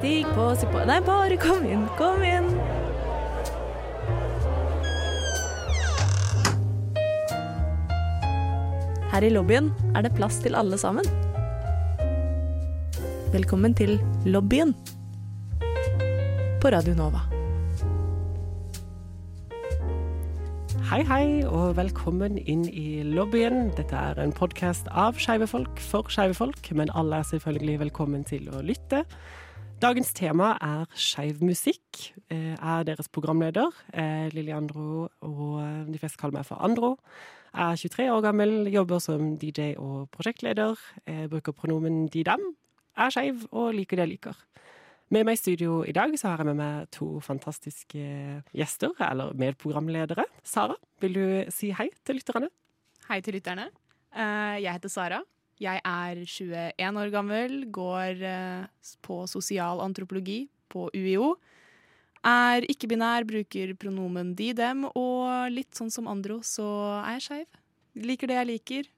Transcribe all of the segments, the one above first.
Stig på, si på Nei, bare kom inn, kom inn. Her i lobbyen er det plass til alle sammen. Velkommen til lobbyen på Radio Nova. Hei, hei, og velkommen inn i lobbyen. Dette er en podkast av skeive folk for skeive folk, men alle er selvfølgelig velkommen til å lytte. Dagens tema er skeiv musikk. Jeg er deres programleder, Lilliandro, og de fleste kaller meg for Andro. Jeg er 23 år gammel, jobber som DJ og prosjektleder. Jeg bruker pronomen de-dem. Er skeiv og liker det jeg liker. Med meg i studio i dag så har jeg med meg to fantastiske gjester, eller medprogramledere. Sara, vil du si hei til lytterne? Hei til lytterne. Eh, Jeg heter Sara. Jeg er 21 år gammel, går på på sosialantropologi på UiO. Er ikke-binær, bruker pronomen de, dem, og litt sånn som Andro, så er jeg skeiv. Liker det jeg liker.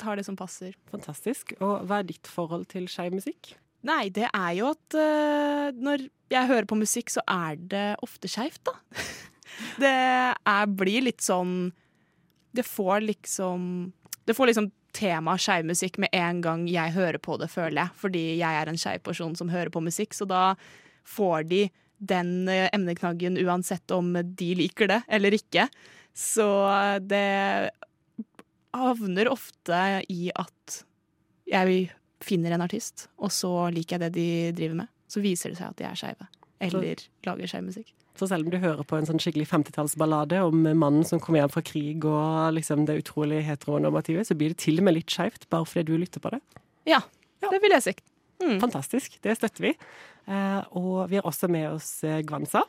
Tar det som passer. Fantastisk. Og hva er ditt forhold til skeiv musikk? Nei, det er jo at uh, når jeg hører på musikk, så er det ofte skeivt, da. det er, blir litt sånn Det får liksom Det får liksom temaet skeiv musikk med en gang jeg hører på det, føler jeg. Fordi jeg er en skeiv person som hører på musikk, så da får de den eh, emneknaggen uansett om de liker det eller ikke. Så det havner ofte i at jeg finner en artist, og så liker jeg det de driver med. Så viser det seg at de er skeive. Eller lager skeiv musikk. Så selv om du hører på en sånn skikkelig 50-tallsballade om mannen som kommer hjem fra krig og liksom det utrolig heteronormative, så blir det til og med litt skeivt bare fordi du lytter på det. Ja, det vil jeg si. Mm. Fantastisk. Det støtter vi. Eh, og vi har også med oss Gwanza.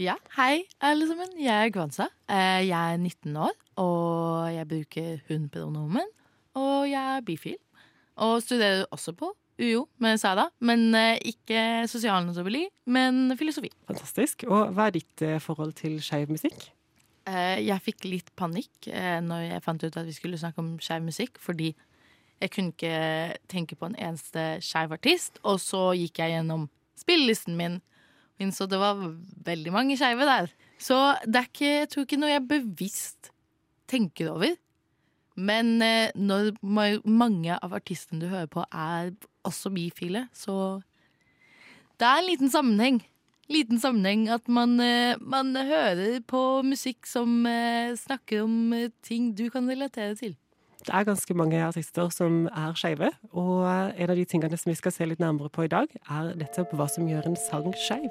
Ja, hei alle sammen. Jeg er Gwanza. Eh, jeg er 19 år, og jeg bruker hun-pronomen. Og jeg er bifil. Og studerer også på UiO med Sara, men eh, ikke sosialantropologi, men filosofi. Fantastisk. Og hva er ditt eh, forhold til skeiv musikk? Eh, Jeg fikk litt panikk når jeg fant ut at vi skulle snakke om skeiv musikk, fordi jeg kunne ikke tenke på en eneste skeiv artist. Og så gikk jeg gjennom spillelisten min og innså det var veldig mange skeive der. Så det er ikke, jeg tror ikke noe jeg bevisst tenker over. Men eh, når ma- mange av artistene du hører på, er også bifile, så Det er en liten sammenheng. Liten sammenheng at man, eh, man hører på musikk som eh, snakker om ting du kan relatere til. Det er ganske mange artister som er skeive, og en av de tingene som vi skal se litt nærmere på i dag, er nettopp hva som gjør en sang skeiv.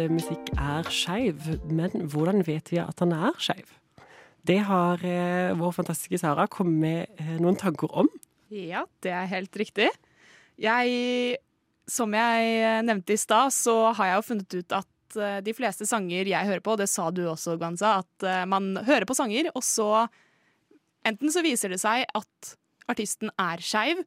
eh, musikk er skeiv, men hvordan vet vi at han er skeiv? Det har eh, vår fantastiske Sara kommet med eh, noen tanker om. Ja, det er helt riktig. Jeg, som jeg nevnte i stad, så har jeg jo funnet ut at de fleste sanger jeg hører på, det sa du også, Ganza, at man hører på sanger, og så Enten så viser det seg at artisten er skeiv,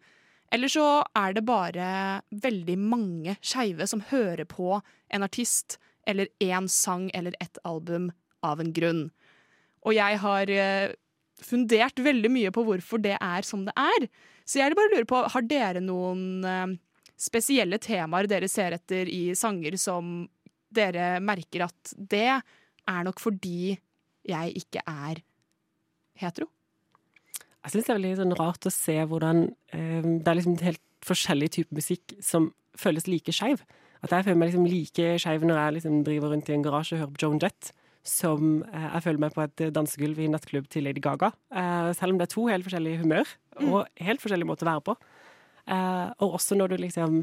eller så er det bare veldig mange skeive som hører på en artist eller én sang eller ett album av en grunn. Og jeg har eh, fundert veldig mye på hvorfor det er som det er. Så jeg bare lurer på, har dere noen eh, spesielle temaer dere ser etter i sanger som dere merker at det er nok fordi jeg ikke er hetero? Jeg syns det er veldig sånn rart å se hvordan eh, det er liksom helt forskjellig type musikk som føles like skeiv. At jeg føler meg liksom like skeiv når jeg liksom driver rundt i en garasje og hører på Joan Jett, som eh, jeg føler meg på et dansegulv i en nattklubb til Lady Gaga. Eh, selv om det er to helt forskjellige humør og helt forskjellige måter å være på. Eh, og også når du liksom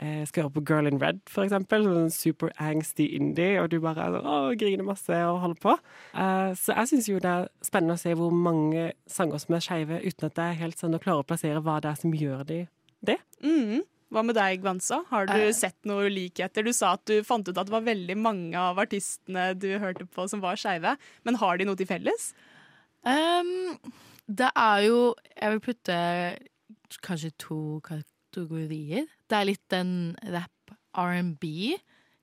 eh, skal høre på Girl in Red, for eksempel. Sånn super angsty indie, og du bare er sånn, å, griner masse og holder på. Uh, så jeg syns jo det er spennende å se hvor mange sanger som er skeive, uten at det er helt sånn å klare å plassere hva det er som gjør de det. Mm. Hva med deg, Gvansa? Har du Eh. sett noe likheter? Du sa at du fant ut at det var veldig mange av artistene du hørte på som var skeive. Men har de noe til felles? Um, det er jo Jeg vil putte kanskje to kategorier. Det er litt den rap R&B.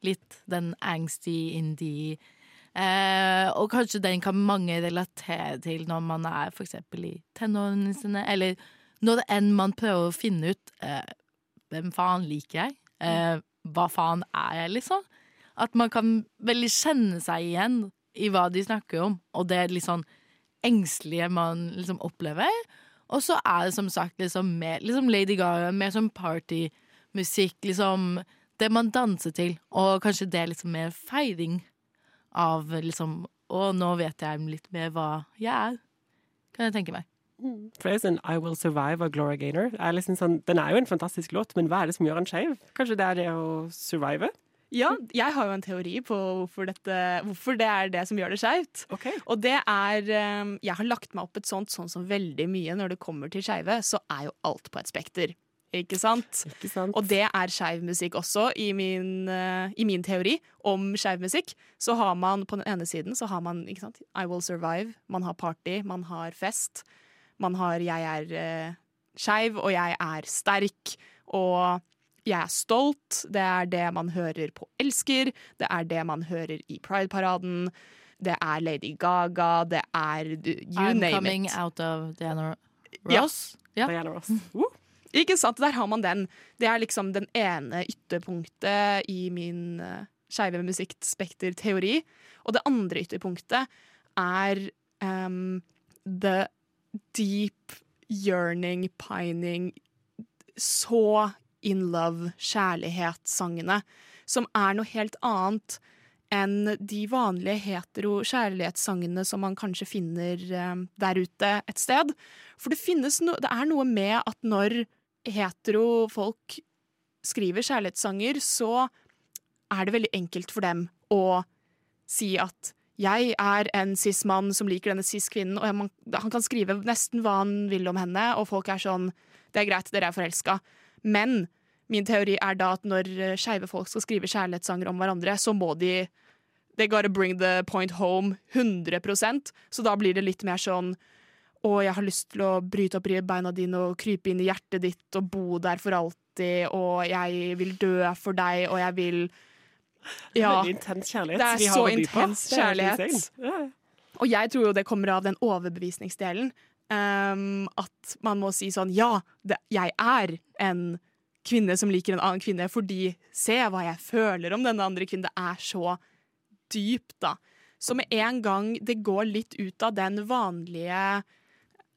Litt den angsty indie. Eh, og kanskje den kan mange relatere til når man er eksempel i tenårene sine, eller når enn man prøver å finne ut eh, hvem faen liker jeg? Eh, hva faen er jeg, liksom? At man kan veldig kjenne seg igjen i hva de snakker om, og det litt sånn engstelige man liksom opplever. Og så er det som sagt liksom mer liksom Lady Gaga, mer som partymusikk, liksom det man danser til, og kanskje det er liksom mer feiring av liksom Og nå vet jeg litt mer hva jeg er, kan jeg tenke meg. Er sånn I Will Survive av Gloria Gaynor. Er liksom sånn, den er jo en fantastisk låt, men hva er det som gjør den skeiv? Kanskje det er det å survive? Ja, jeg har jo en teori på hvorfor, dette, hvorfor det er det som gjør det skeivt. Ok. Og det er um, Jeg har lagt meg opp et sånt sånn som veldig mye når det kommer til skeive, så er jo alt på et spekter. Ikke sant? Ikke sant? Og det er skeiv musikk også, i min, eh, i min teori om skeiv musikk. Så har man på den ene siden så har man ikke sant, I Will Survive, man har party, man har fest. Man har Jeg er uh, skeiv, og jeg er sterk, og jeg er stolt. Det er det man hører på Elsker, det er det man hører i Pride-paraden. Det er Lady Gaga, det er you I'm name coming out of Diana Ross. Ja. Diana Ross. Uh, Ikke sant? Der har man den. Det er liksom den ene ytterpunktet i min uh, skeive musikkspekter-teori. Og det andre ytterpunktet er um, the deep yearning, pining, så in love, kjærlighetssangene, som er noe helt annet enn de vanlige hetero-kjærlighetssangene som man kanskje finner um, der ute et sted. For det, no, det er noe med at når hetero folk skriver kjærlighetssanger, så er det veldig enkelt for dem å si at jeg er en cis-mann som liker denne cis-kvinnen, og man, han kan skrive nesten hva han vil om henne, og folk er sånn Det er greit, dere er forelska. Men min teori er da at når eh, skeive folk skal skrive kjærlighetssanger om hverandre, så må de They gotta bring the point home 100% Så da blir det litt mer sånn å, jeg har lyst til å bryte opp beina dine og krype inn i hjertet ditt og bo der for alltid, og jeg vil dø for deg, og jeg vil Ja. Veldig intens kjærlighet. Det er så intens kjærlighet. Og jeg tror jo det kommer av den overbevisningsdelen. Um, at man må si sånn Ja, det, jeg er en kvinne som liker en annen kvinne, fordi se hva jeg føler om denne andre kvinnen. Det er så dypt, da. Så med en gang det går litt ut av den vanlige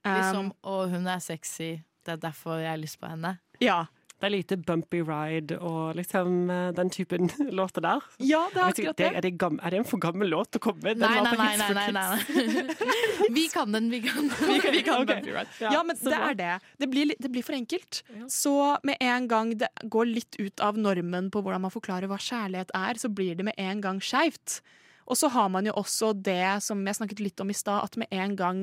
um, Liksom, og hun er sexy, det er derfor jeg har lyst på henne. Ja. Det er lite bumpy ride og liksom eh, den typen låter der. ja, det er akkurat det, er, det er det en for gammel låt å komme med? Nei, nei, nei. Nei, nei. Vi kan den, vi kan. Vi kan, vi kan bumpy ride. Ja, men det er det. Det blir, det blir for enkelt. Så med en gang det går litt ut av normen på hvordan man forklarer hva kjærlighet er, så blir det med en gang skeivt. Og så har man jo også det som jeg snakket litt om i stad, at med en gang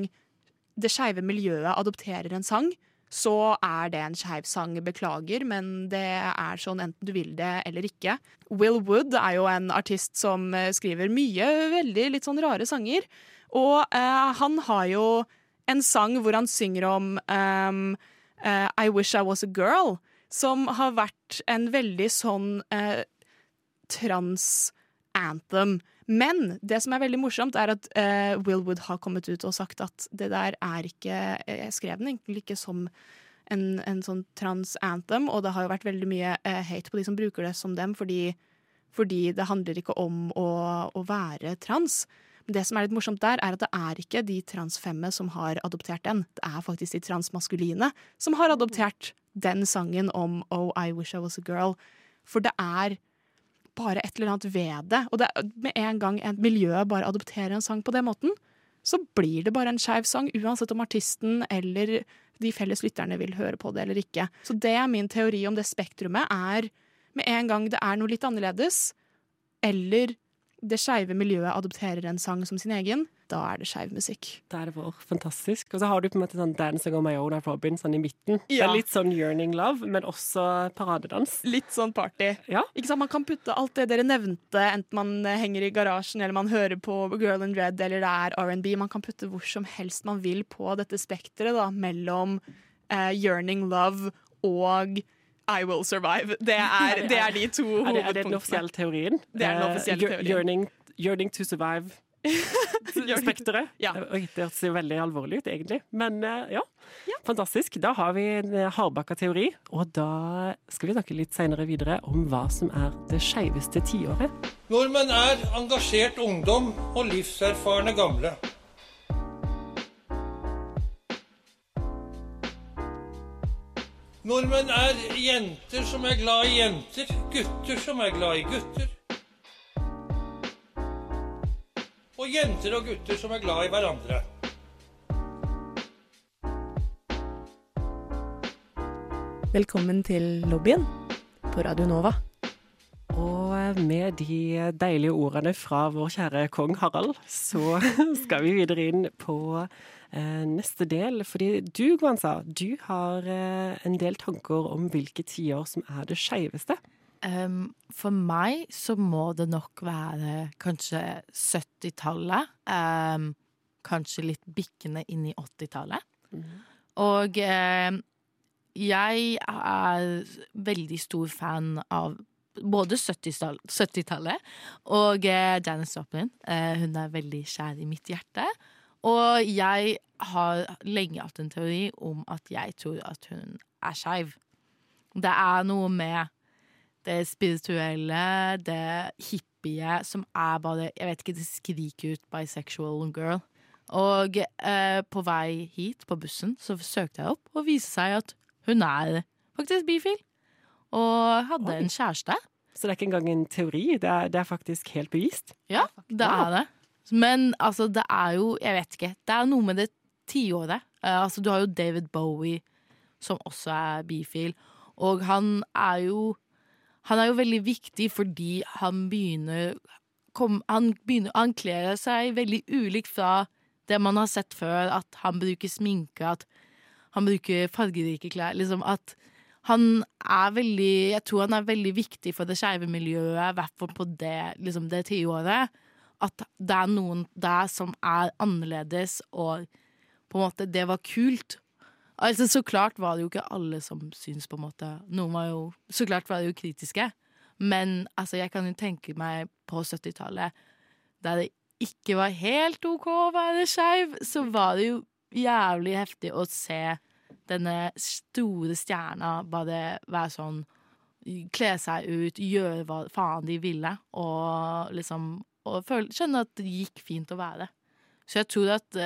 det skeive miljøet adopterer en sang, så er det en skeiv sang. Beklager, men det er sånn enten du vil det eller ikke. Will Wood er jo en artist som eh, skriver mye veldig litt sånn rare sanger. Og eh, han har jo en sang hvor han synger om um, uh, I Wish I Was a Girl, som har vært en veldig sånn uh, trans-anthem. Men det som er veldig morsomt, er at uh, Will Wood har kommet ut og sagt at det der er ikke Jeg skrev den egentlig ikke som en, en sånn trans-anthem, og det har jo vært veldig mye uh, hate på de som bruker det som dem, fordi, fordi det handler ikke om å, å være trans. Men det som er litt morsomt der, er at det er ikke de transfemme som har adoptert den. Det er faktisk de transmaskuline som har adoptert den sangen om Oh, I Wish I Was a Girl. For det er bare et eller annet ved det. Og det med en gang et miljø bare adopterer en sang på den måten, så blir det bare en skeiv sang, uansett om artisten eller de felles lytterne vil høre på det eller ikke. Så det er min teori om det spektrumet, er med en gang det er noe litt annerledes, eller det skeive miljøet adopterer en sang som sin egen, da er det skeiv musikk. Det er det vår. Fantastisk. Og så har du på en måte sånn 'Dancing on my own' av Robin sånn i midten. Det er litt sånn yearning love, men også paradedans. Litt sånn party. Ja. Ikke sant? Man kan putte alt det dere nevnte, enten man eh, henger i garasjen eller man hører på Girl in Red eller det er R&B. Man kan putte hvor som helst man vil på dette spekteret da, mellom eh, yearning love og I will survive. Det er, det er de to Er det, er det den offisielle teorien? Det er den Eh, offisielle teorien. Yearning, yearning to survive. Spekteret. Ja. Det hørtes jo veldig alvorlig ut, egentlig. Men ja, ja, fantastisk. Da har vi en eh, hardbakka teori, og da skal vi snakke litt senere videre om hva som er det skeiveste tiåret. Nordmenn er engasjert ungdom og livserfarne gamle. Nordmenn er jenter som er glad i jenter, gutter som er glad i gutter. Og jenter og gutter som er glad i hverandre. Velkommen til lobbyen på Radio Nova. Og med de deilige ordene fra vår kjære kong Harald, så skal vi videre inn på eh, neste del. Fordi du, Gwanza, du har eh, en del tanker om hvilke tiår som er det skeiveste. Um, for meg så må det nok være kanskje 70-tallet. Um, kanskje litt bikkende inn i 80-tallet. Og um, jeg er veldig stor fan av både 70-tall- 70-tallet og uh, Janis Joplin. Uh, hun er veldig kjær i mitt hjerte. Og jeg har lenge hatt en teori om at jeg tror at hun er skeiv. Det er noe med det spirituelle, det hippie, som er bare Jeg vet ikke, det skriker ut bisexual girl. Og eh, på vei hit, på bussen, så søkte jeg opp, og viste seg at hun er faktisk bifil. Og hadde Oi. en kjæreste. Så det er ikke engang en teori, det er, det er faktisk helt bevist. Ja, det er det. Men altså, det er jo Jeg vet ikke. Det er noe med det tiåret. Eh, altså, du har jo David Bowie, som også er bifil. Og han er jo Han er jo veldig viktig fordi han begynner kom, han, begynner, han kler seg veldig ulikt fra det man har sett før. At han bruker sminke, at han bruker fargerike klær. Liksom at han er veldig Jeg tror han er veldig viktig for det skeive miljøet, i hvert fall på det, liksom det tiåret. At det er noen der som er annerledes, og på en måte Det var kult. Altså, så klart var det jo ikke alle som syns på en måte Noen var jo Så klart var det jo kritiske. Men altså, jeg kan jo tenke meg på 70-tallet, der det ikke var helt OK å være skeiv, så var det jo jævlig heftig å se denne store stjerna bare være sånn Kle seg ut, gjøre hva faen de ville, og liksom og føle, skjønne at det gikk fint å være. Så jeg tror at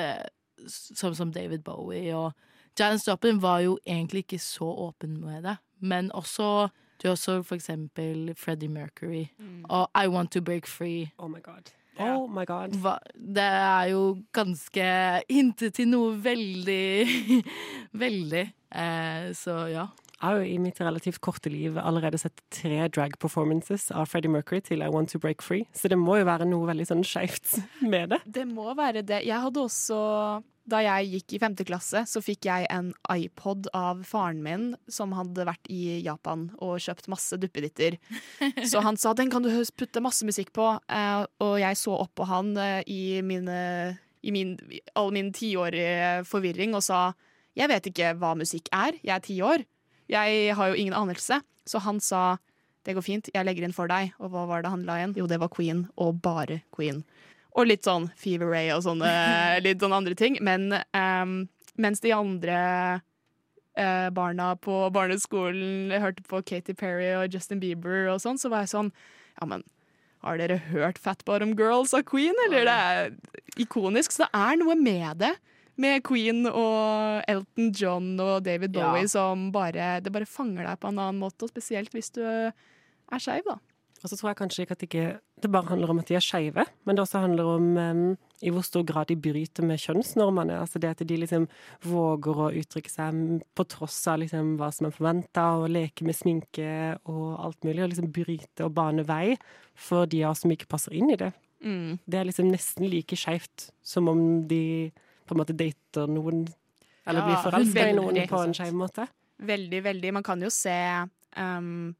sånn som David Bowie og Janis Joplin var jo egentlig ikke så åpen med det. Men også du har også for eksempel Freddie Mercury og I Want To Break Free. Oh my god. Oh my god. Hva, det er jo ganske hintet til noe veldig Veldig. Eh, så ja. Jeg har jo i mitt relativt korte liv allerede sett tre drag performances av Freddie Mercury til I Want To Break Free, så det må jo være noe veldig sånn skeivt med det. Det må være det. Jeg hadde også Da jeg gikk i femte klasse, så fikk jeg en iPod av faren min, som hadde vært i Japan og kjøpt masse duppeditter. Så han sa den kan du putte masse musikk på, eh, og jeg så opp på han eh, i, mine, i min, all min tiårige forvirring og sa jeg vet ikke hva musikk er, jeg er ti år. Jeg har jo ingen anelse. Så han sa det går fint, jeg legger inn for deg. Og hva var det han la igjen? Jo, det var Queen, og bare Queen. Og litt sånn Fever Ray og sånne litt sånne andre ting. Men um, mens de andre uh, barna på barneskolen hørte på Katy Perry og Justin Bieber og sånn, så var jeg sånn Ja, men har dere hørt Fat Bottom Girls av Queen, eller? Det er ikonisk. Så det er noe med det. Med Queen og Elton John og David Ja. Bowie som bare Det bare fanger deg på en annen måte, og spesielt hvis du er skeiv, da. Og så tror jeg kanskje ikke at det ikke det bare handler om at de er skeive, men det også handler om um, i hvor stor grad de bryter med kjønnsnormene. Altså det at de liksom våger å uttrykke seg på tross av liksom hva som er forventa, og leke med sminke og alt mulig, og liksom bryte og bane vei for de av oss som ikke passer inn i det. Mm. Det er liksom nesten like skeivt som om de på en måte dater noen, eller Ja, blir forelska i noen på en skeiv måte. Veldig, veldig. Man kan jo se um,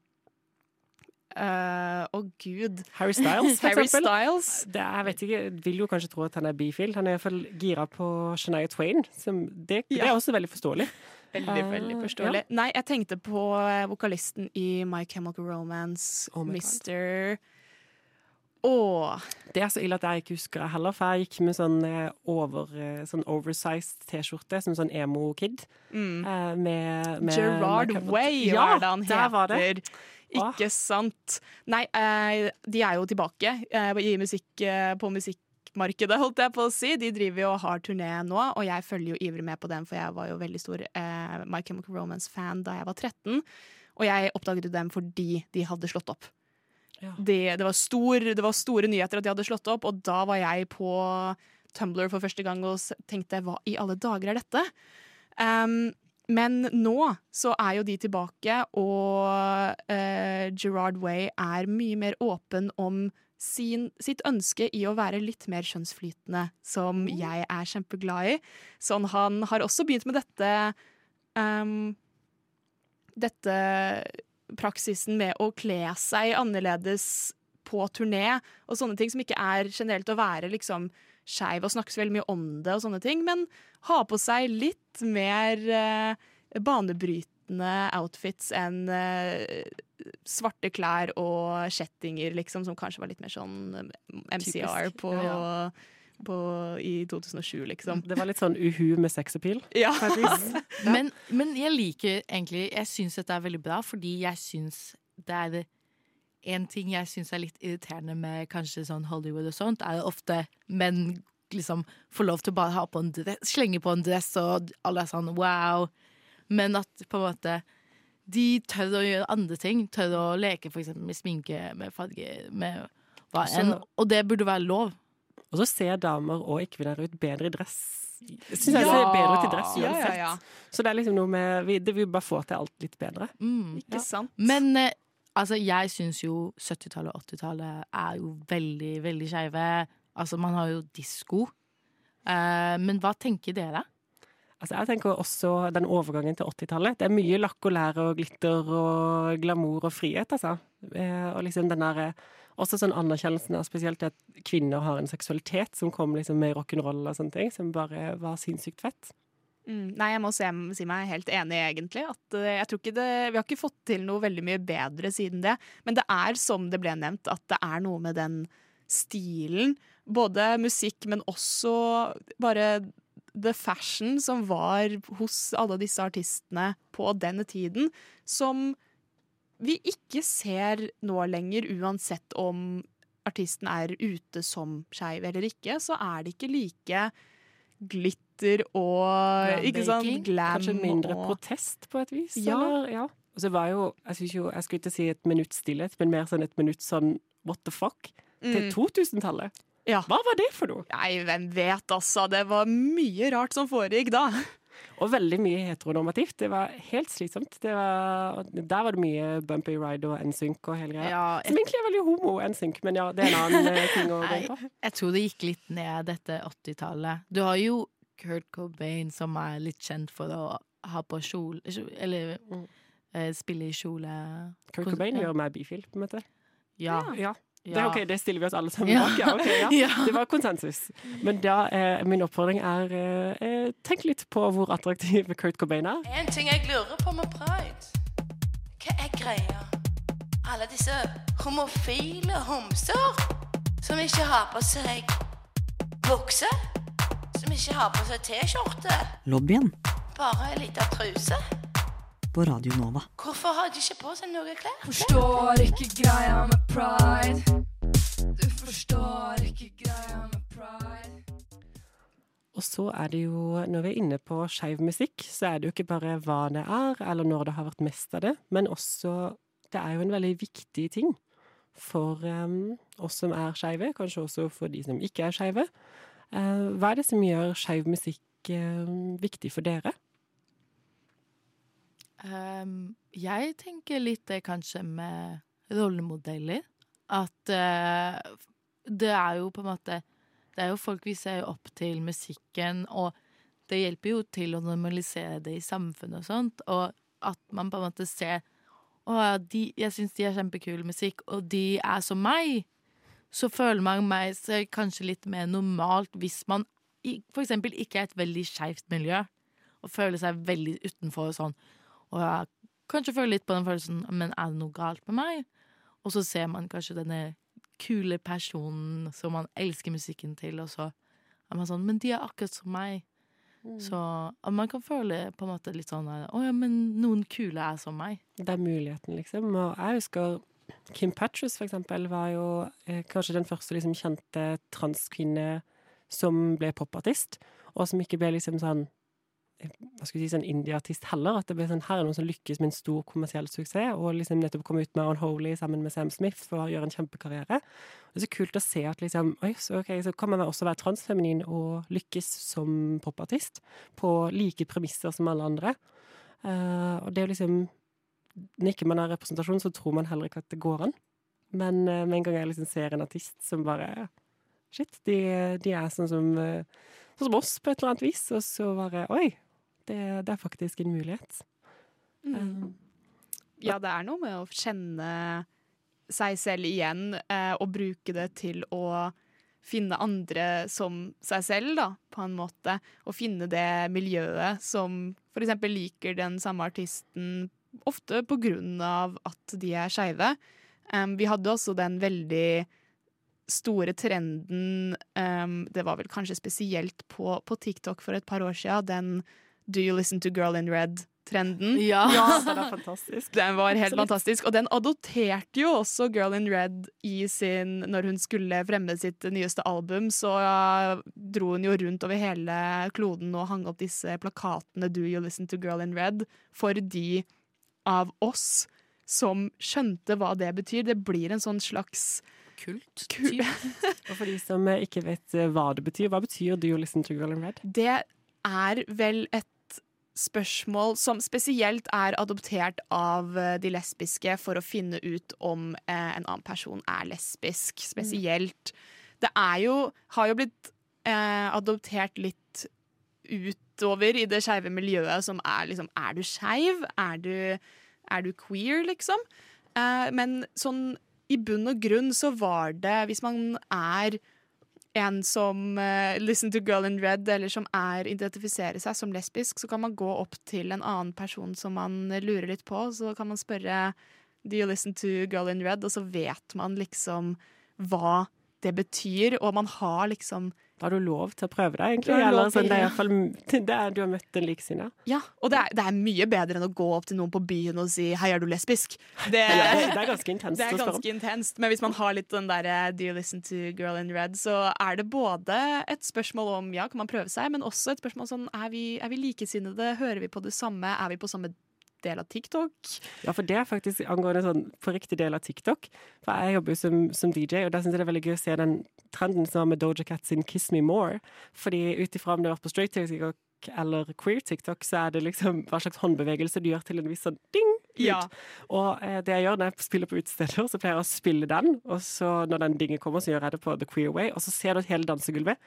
øh, Å, gud. Harry Styles, for Harry eksempel. Styles. Det jeg vet ikke, vil jo kanskje tro at han er bifil. Han er iallfall gira på Shania Twain. Som det, det er også veldig forståelig. Veldig, uh, veldig forståelig. Nei, jeg tenkte på eh, vokalisten i My Chemical Romance, Oh. Mr. Åh. Det er så ille at jeg ikke husker det heller, for jeg gikk med sånn, eh, over, eh, sånn oversized T-skjorte, som sånn emo-kid. Mm. eh, med, med Gerard Way, ja, hva er det han der var det. Ikke sant. Nei, eh, de er jo tilbake eh, i musikk, eh, på musikkmarkedet, holdt jeg på å si. De driver jo og har turné nå, og jeg følger jo ivrig med på dem, for jeg var jo veldig stor eh, My Chemical Romance-fan da jeg var 13. Og jeg oppdaget dem fordi de hadde slått opp. Ja. Det, det, var stor, det var store nyheter at de hadde slått opp, og da var jeg på Tumblr for første gang og tenkte hva i alle dager er dette? Um, men nå så er jo de tilbake, og eh, Gerard Way er mye mer åpen om sin, sitt ønske i å være litt mer kjønnsflytende, som jeg er kjempeglad i. Sånn han har også begynt med dette um, Dette praksisen med å kle seg annerledes på turné, og sånne ting som ikke er generelt å være liksom skeiv og snakke så veldig mye om det, og sånne ting, men ha på seg litt mer eh, banebrytende outfits enn eh, svarte klær og kjettinger, liksom, som kanskje var litt mer sånn eh, MCR Typisk, på, ja. på, i 2007, liksom. Det var litt sånn uhu med sexappeal. Ja. Men, men jeg liker egentlig Jeg syns dette er veldig bra, fordi jeg syns det er En ting jeg syns er litt irriterende med kanskje sånn Hollywood og sånt, er ofte menn liksom får lov til å bare ha på en dress, slenge på en dress, og alle er sånn wow. Men at på en måte de tør å gjøre andre ting. Tør å leke f.eks. med sminke, med farger, med hva enn. Og det burde være lov. Og så ser damer og ikke-kvinner ut bedre i dress. Jeg syns jeg Ja. ser bedre ut i dress Ja, uansett. ja, ja. Så det er liksom noe med vi, det, vi bare får til alt litt bedre. Mm. Ikke sant? Men eh, altså, jeg syns jo 70-tallet og 80-tallet er jo veldig, veldig skeive. Altså, man har jo disko. Uh, men hva tenker dere? Altså, jeg tenker også den overgangen til 80-tallet. Det er mye lakk og lær og glitter og glamour og frihet, altså. Eh, og liksom den der, eh, også sånn anerkjennelsen av spesielt at kvinner har en seksualitet som kom liksom med rock'n'roll og sånne ting, som bare var sinnssykt fett. Mm, nei, jeg må se, si meg helt enig, egentlig. At, uh, jeg tror ikke det, vi har ikke fått til noe veldig mye bedre siden det. Men det er som det ble nevnt, at det er noe med den stilen. Både musikk, men også bare the fashion som var hos alle disse artistene på denne tiden, som vi ikke ser nå lenger, uansett om artisten er ute som skeiv eller ikke, så er det ikke like glitter og ikke sant, glam Kanskje mindre og protest på et vis? Ja. Eller? ja. Og så var jo, jeg synes jo, jeg skulle ikke si et minutt stillhet, men mer sånn et minutt sånn what the fuck? Til Mm. 2000-tallet. Ja. Hva var det for noe? Nei, hvem vet, altså. Det var mye rart som foregikk da. Og veldig mye heteronormativt. Det var helt slitsomt. Det var, der var det mye bumpy ride og NSYNC og hele greia. Ja, Som egentlig er veldig homo, NSYNC, men ja, det er en annen eh, ting å gå på. jeg tror det gikk litt ned dette 80-tallet. Du har jo Kurt Cobain, som er litt kjent for å ha på kjole Eller Mm. eh, spille i kjole. Kurt Cobain Ja. gjør meg bifil, på en måte. Ja. Ja, det okay, det stiller vi oss alle sammen Ja. bak. Ja, okay, ja. Det var konsensus. Men da, eh, min oppfordring er eh, eh, tenk litt på hvor attraktiv Kurt Cobain er. En ting jeg lurer på med pride. Hva er greia? Alle disse homofile homser som ikke har på seg bukse, ikke har på seg T-skjorte, Lobbyen bare ei lita truse. på Radio Nova. Hvorfor har de ikke på seg noe klær? Forstår ikke greia med pride. Du forstår ikke greia med pride. Og så er det jo, når vi er inne på skeiv musikk, så er det jo ikke bare hva det er, eller når det har vært mest av det, men også Det er jo en veldig viktig ting for um, oss som er skeive, kanskje også for de som ikke er skeive. Eh, hva er det som gjør skeiv musikk em, viktig for dere? Um, jeg tenker litt det kanskje med rollemodeller. At uh, det er jo på en måte Det er jo folk vi ser opp til musikken, og det hjelper jo til å normalisere det i samfunnet og sånt, og at man på en måte ser Å de, jeg syns de har kjempekul musikk, og de er som meg. Så føler man meg seg kanskje litt mer normalt hvis man f.eks. ikke er et veldig skeivt miljø, og føler seg veldig utenfor og sånn. Og jeg kanskje føler litt på den følelsen Men er det noe galt med meg? Og så ser man kanskje denne kule personen som man elsker musikken til, og så er man sånn Men de er akkurat som meg. Så at man kan føle på en måte litt sånn Å ja, men noen kule er som meg. Det er muligheten, liksom. Og jeg husker Kim Patches, for eksempel, var jo eh, kanskje den første liksom, kjente transkvinne som ble popartist, og som ikke ble liksom sånn eh, hva skal vi si, sånn indieartist heller. At det ble sånn, her er noen som lykkes med en stor kommersiell suksess, og liksom nettopp kom ut med Unholy sammen med Sam Smith for å gjøre en kjempekarriere. Det er så kult å se at liksom, oi, så, ok, så kan man også være transfeminin og lykkes som popartist på like premisser som alle andre. Uh, og det er jo liksom Når ikke man har representasjon, så tror man heller ikke at det går an. Men uh, med en gang jeg liksom ser en artist som bare Shit, de, de er sånn som, uh, sånn som oss på et eller annet vis, og så bare Oi, det, det er faktisk en mulighet. Mm. Ja, det er noe med å kjenne seg selv igjen eh, og bruke det til å finne andre som seg selv, da, på en måte. Og finne det miljøet som eksempel liker den samme artisten, ofte på grunn av at de er skeive. Um, vi hadde også den veldig store trenden um, Det var vel kanskje spesielt på, på TikTok for et par år siden. Den Do you listen to Girl in Red-trenden. Ja. det var fantastisk. Den var helt Absolutt. fantastisk. Og den adopterte jo også Girl in Red i sin Når hun skulle fremme sitt nyeste album, så uh, dro hun jo rundt over hele kloden og hang opp disse plakatene Do you listen to Girl in Red for de av oss som skjønte hva det betyr. Det blir en sånn slags Kult. Kul- Og for de som eh, ikke vet eh, hva det betyr, hva betyr Do you listen to Girl in Red? Det er vel et spørsmål som spesielt er adoptert av eh, de lesbiske for å finne ut om eh, en annen person er lesbisk. Spesielt. Det er jo Har jo blitt eh, adoptert litt utover i det skeive miljøet som er liksom Er du skeiv? Er er du queer, liksom? Eh, men sånn i bunn og grunn så var det Hvis man er en som uh, listen to girl in red, eller som er, identifiserer seg som lesbisk, så kan man gå opp til en annen person som man lurer litt på. Så kan man spørre Do you listen to girl in red? Og så vet man liksom hva det betyr, og man har liksom har du lov til å prøve deg, egentlig. har lov Eller sånn, det er iallfall hvert fall det er, Du har møtt en liksinne. Ja, og det er, det er mye bedre enn å gå opp til noen på byen og si 'hei, er du lesbisk'? Det, Ja, det, det er ganske intenst det er ganske intenst. Men hvis man har litt den derre 'do you listen to girl in red', så er det både et spørsmål om ja, kan man prøve seg, men også et spørsmål sånn er vi, er vi likesinnede, hører vi på det samme, er vi på samme del av TikTok? Ja, for det er faktisk angående sånn på riktig del av TikTok. For jeg jobber jo som, som DJ, og der syns jeg det er veldig gøy å se den trenden som var med Doja Cat sin 'Kiss Me More'. Fordi ut ifra om det har vært på straight TikTok eller queer TikTok, så er det liksom hva slags håndbevegelse du gjør til en viss sånn ding. ut. Ja. Og eh, det jeg gjør når jeg spiller på utesteder, så pleier jeg å spille den, og så når den dingen kommer, så gjør jeg det på the queer way, og så ser du hele dansegulvet.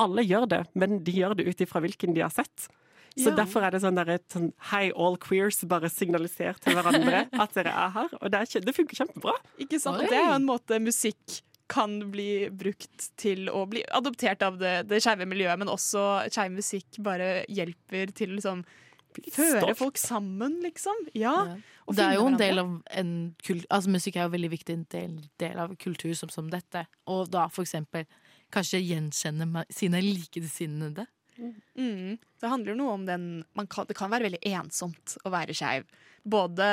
Alle gjør det, men de gjør det ut ifra hvilken de har sett. Så Ja. derfor er det sånn der, et sånn Hei, all queers, bare signaliser til hverandre at dere er her. Og det, er, det funker kjempebra. Ikke sant? Oi. Det er jo en måte musikk kan bli brukt til å bli adoptert av det, det skeive miljøet, men også skeiv musikk bare hjelper til liksom føre folk sammen, liksom. Ja. Ja. og Det er jo en del av en kult, altså Musikk er jo veldig viktig en del, del av kultur som, som dette. Og da for eksempel kanskje gjenkjenne sine likesinnede. Mm. Det handler noe om den kan, Det kan være veldig ensomt å være skeiv. Både,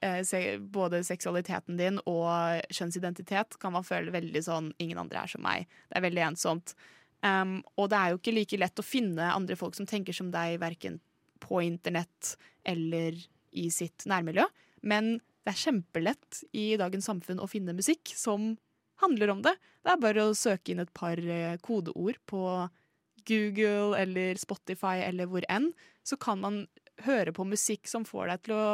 eh, se, både seksualiteten din og kjønnsidentitet kan man føle veldig sånn Ingen andre er som meg. Det er veldig ensomt. Um, og det er jo ikke like lett å finne andre folk som tenker som deg, verken på internett eller i sitt nærmiljø. Men det er kjempelett i dagens samfunn å finne musikk som handler om det. Det er bare å søke inn et par eh, kodeord på Google eller Spotify eller hvor enn, så kan man høre på musikk som får deg til å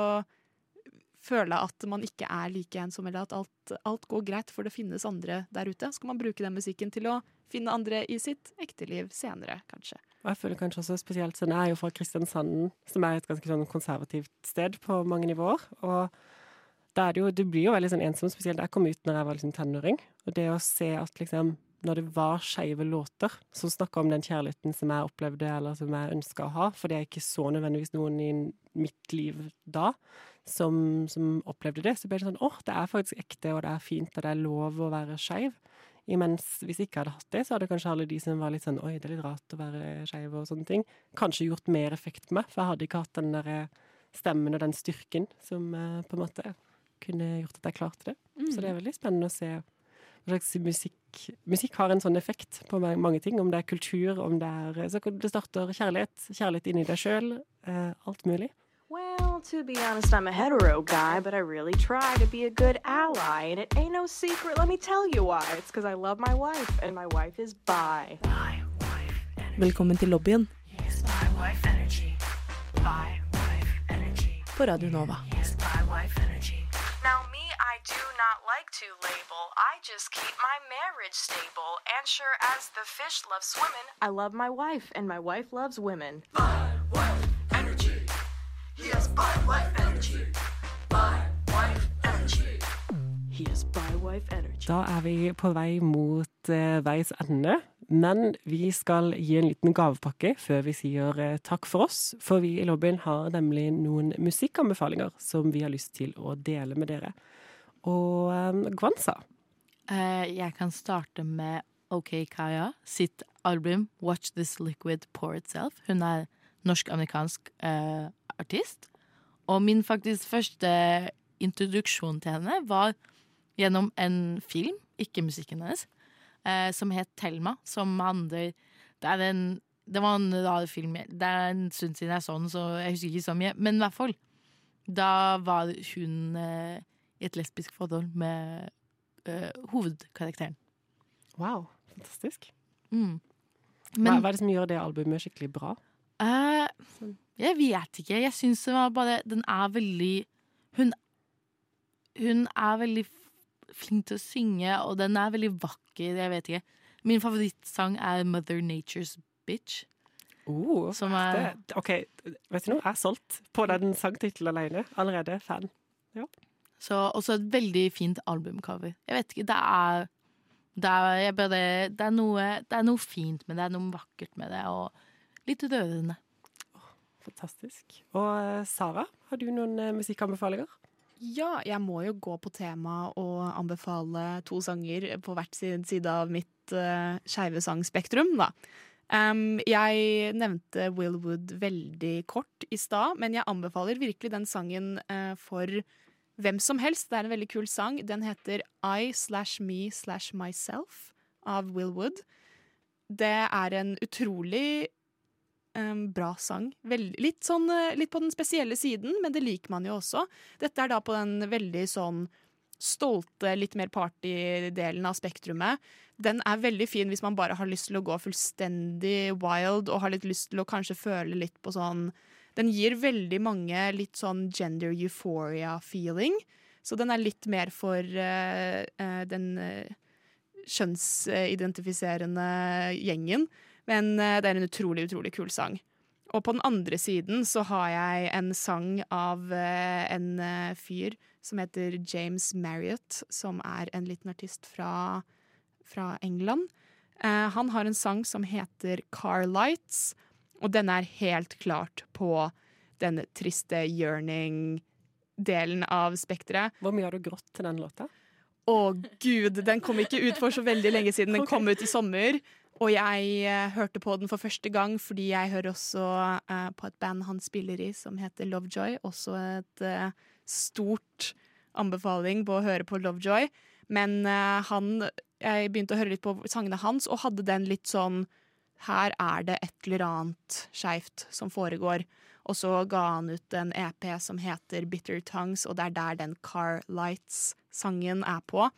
føle at man ikke er like ensom, eller at alt, alt går greit, for det finnes andre der ute. Så kan man bruke den musikken til å finne andre i sitt ekte liv senere, kanskje. Og jeg føler kanskje også spesielt sånn, Jeg er jo fra Kristiansand, som er et ganske sånn konservativt sted på mange nivåer. Og da er det jo, du blir jo veldig sånn ensom, spesielt jeg kom ut når jeg var liksom tenåring. Og det å se at liksom når det var skeive låter som snakka om den kjærligheten som jeg opplevde, eller som jeg ønska å ha, for det er ikke så nødvendigvis noen i mitt liv da som, som opplevde det, så ble det sånn åh, det er faktisk ekte, og det er fint, og det er lov å være skeiv. Imens hvis jeg ikke hadde hatt det, så hadde kanskje alle de som var litt sånn oi, det er litt rart å være skeiv og sånne ting, kanskje gjort mer effekt på meg, for jeg hadde ikke hatt den der stemmen og den styrken som eh, på en måte kunne gjort at jeg klarte det. Så det er veldig spennende å se hva slags musikk Musikk har en sånn effekt på mange ting, om det er kultur, om det er Så det starter kjærlighet, kjærlighet inni deg sjøl, eh, alt mulig. Well, to be honest, I'm a hetero guy, but I really try to be a good ally. And it ain't no secret, let me tell you why. It's because I love my wife, and my wife is bi. Velkommen til lobbyen Yes, by wife energy. By wife energy. på Radio Nova. Like to label. I just keep my marriage stable. And sure as the fish loves swimming, I love my wife, and my wife loves women. By wife energy. Yes, by wife energy. By wife energy. He has bi wife energy. Da er vi på vei mot uh, veis ende, men vi skal gi en liten gavepakke før vi sier eh, takk for oss. For vi i lobbyen har nemlig noen musikkanbefalinger som vi har lyst til å dele med dere. Og Gwanza, Eh, jeg kan starte med OK Kaya sitt album Watch This Liquid Pour Itself. Hun er norsk-amerikansk uh, artist. Og min faktisk første introduksjon til henne var gjennom en film, ikke musikken hennes, uh, som het Thelma. Som handler Det det var en rar film. Det er en stund siden jeg så den, så jeg husker ikke så mye. Men i hvert fall. Da var hun eh, i et lesbisk forhold med eh, hovedkarakteren. wow, fantastisk. Mm. Men hva er det som gjør det albumet skikkelig bra? Uh, jeg vet ikke. Jeg syns det var bare Den er veldig Hun, hun er veldig flink til å synge, og den er veldig vakker. Jeg vet ikke. Min favorittsang er Mother Nature's Bitch. Oh, Som er- det, OK, vet du noe? Jeg er solgt på den sangtittelen alene. Allerede fan. Så også et veldig fint albumcover. Jeg vet ikke, det er det er, jeg bare, det, er noe, det er noe fint med det, det er noe vakkert med det, og litt rørende. Fantastisk. Og eh, Sara, har du noen eh, musikkanbefalinger? Ja, jeg må jo gå på tema og anbefale to sanger på hvert sin side av mitt uh, skeive sangspektrum, da. Um, jeg nevnte Will Wood veldig kort i stad, men jeg anbefaler virkelig den sangen uh, for hvem som helst. Det er en veldig kul sang. Den heter I slash me slash myself av Will Wood. Det er en utrolig um, bra sang. Vel- litt, sånn, eh, litt på den spesielle siden, men det liker man jo også. Dette er da på den veldig sånn stolte, litt mer partydelen av spektrumet. Den er veldig fin hvis man bare har lyst til å gå fullstendig wild og har litt lyst til å kanskje føle litt på sånn Den gir veldig mange litt sånn gender euphoria-feeling. Så den er litt mer for uh, den eh, kjønnsidentifiserende gjengen. Men det er en utrolig, utrolig kul sang. Og på den andre siden så har jeg en sang av en fyr som heter James Marriott, som er en liten artist fra, fra England. Han har en sang som heter Car Lights, og den er helt klart på den triste yearning-delen av spekteret. Hvor mye har du grått til den låta? Å gud, den kom ikke ut for så veldig lenge siden. Den kom ut i sommer. Og jeg uh, hørte på den for første gang fordi jeg hører også uh, på et band han spiller i som heter Lovejoy. Også et uh, stort anbefaling på å høre på Lovejoy. Men han Jeg begynte å høre litt på sangene hans og hadde den litt sånn Her er det et eller annet skeivt som foregår. Og så ga han ut en EP som heter Bitter Tongues, og det er der den Car Lights-sangen er på.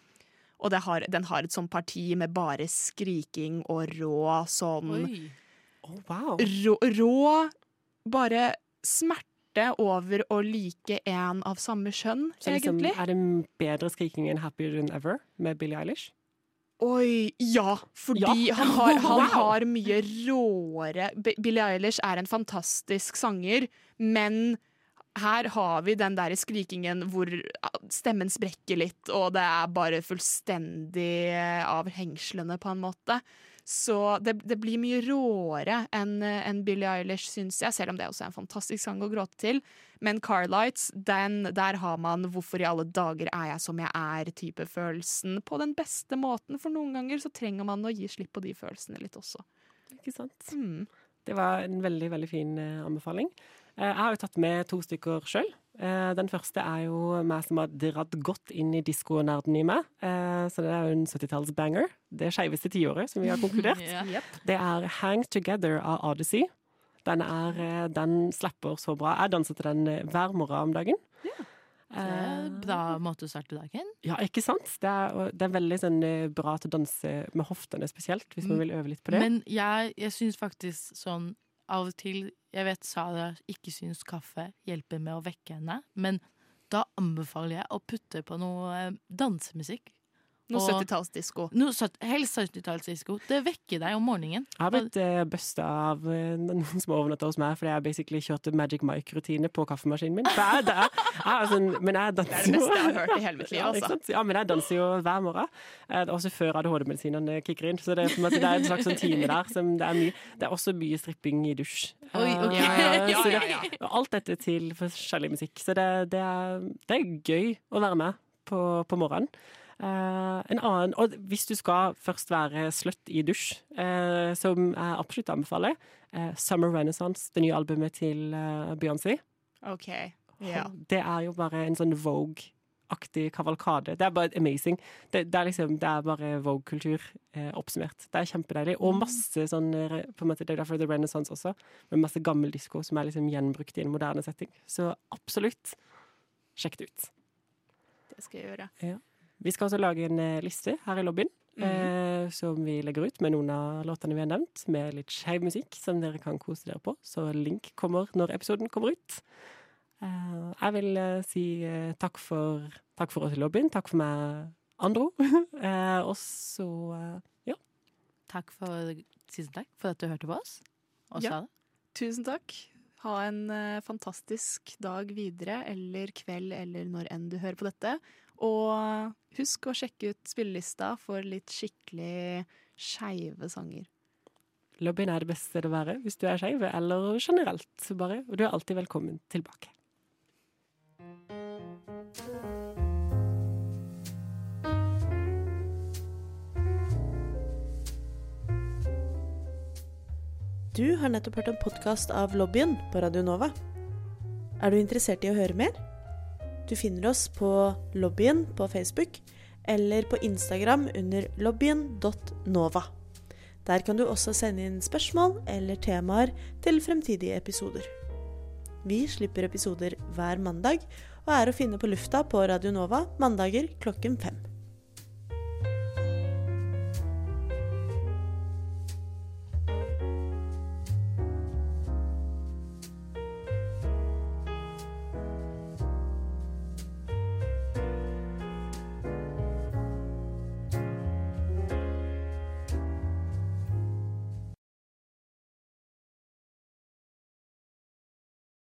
Og det har, den har et sånt parti med bare skriking og rå sånn Oh, wow. rå, rå Bare smerte over å like en av samme kjønn, Så liksom, egentlig. er det bedre skriking enn 'Happier Than Ever' med Billie Eilish? Oi, ja! Fordi Ja. han, har, han Wow. har mye råere Billie Eilish er en fantastisk sanger, men her har vi den der skrikingen hvor stemmen sprekker litt, og det er bare fullstendig eh, av hengslene, på en måte. Så det, det blir mye råere enn en Billie Eilish, syns jeg, selv om det også er en fantastisk sang å gråte til. Men Carlights, den, der har man 'hvorfor i alle dager er jeg som jeg er'-type følelsen på den beste måten. For noen ganger så trenger man å gi slipp på de følelsene litt også. Ikke sant? Mm. Det var en veldig, veldig fin eh, anbefaling. Eh, jeg har jo tatt med to stykker sjøl. Eh, den første er jo meg som har dratt godt inn i diskonerden i meg. Eh, så det er jo en 70-tallsbanger. Det skeiveste tiåret, som vi har konkludert. Ja. Det er Hang Together av Odyssey. Den, er, eh, den slapper så bra. Jeg danser til den eh, hver morgen om dagen. Det er en bra måte å starte dagen. Ja, ikke sant? Det er, det er veldig sånn, bra til å danse med hoftene spesielt, hvis man Mm. vil øve litt på det. Men jeg, jeg syns faktisk sånn av og til Jeg vet Sara ikke syns kaffe hjelper med å vekke henne, men da anbefaler jeg å putte på noe dansemusikk. Noe 70-tallsdisko. Noe Helst 70-tallsdisko. Det vekker deg om morgenen. Jeg har blitt eh, busta av eh, noen som overnatter hos meg, fordi jeg basically kjørte Magic Mike-rutine på kaffemaskinen min. Jeg, jeg er sånn, men jeg danser Det er det beste jeg har hørt i hele mitt liv, altså. Ja, men jeg danser jo hver morgen. Eh, Også før ADHD-medisinene kicker inn. Så det er, det er en slags sånn time der. Som det, er mye, det er også mye stripping i dusj. Oi, okay. Eh, Ja, ja, så ja, det- og Alt dette til forskjellig musikk. Så det, det, er, det er gøy å være med på, på morgenen. Eh, en annen, og hvis du skal først være sløtt i dusj, eh, som jeg absolutt anbefaler, eh, Summer Renaissance, det nye albumet til uh, Beyoncé. OK. Ja. Det er jo bare en sånn Vogue-aktig kavalkade. Det er bare amazing. Det, det er liksom, det er bare Vogue-kultur eh, oppsummert. Det er kjempedeilig. Og masse sånn på en måte, Det er derfor The Renaissance også, med masse gammel disko som er liksom gjenbrukt i en moderne setting. Så absolutt, sjekk det ut. Det skal jeg gjøre. Vi skal også lage en eh, liste her i lobbyen. Mhm. eh, som vi legger ut med noen av låtene vi har nevnt, med litt skeiv musikk som dere kan kose dere på. Så link kommer når episoden kommer ut. Eh, jeg vil eh, si eh, takk for, takk for oss i lobbyen. Takk for meg, Andro. Eh, og så eh, ja. Takk for, tusen takk for at du hørte på oss. Og Ja. sa det. Tusen takk. Ha en eh, fantastisk dag videre, eller kveld, eller når enn du hører på dette. Og husk å sjekke ut spillelista for litt skikkelig skeive sanger. Lobbyen er det beste stedet å være hvis du er skeiv, eller generelt. Bare, og du er alltid velkommen tilbake. Du har nettopp hørt en podkast av Lobbyen på Radio Nova. Er du interessert i å høre mer? Du finner oss på Lobbyen på Facebook eller på Instagram under lobbyen.nova. Der kan du også sende inn spørsmål eller temaer til fremtidige episoder. Vi slipper episoder hver mandag og er å finne på lufta på Radio Nova mandager klokken fem.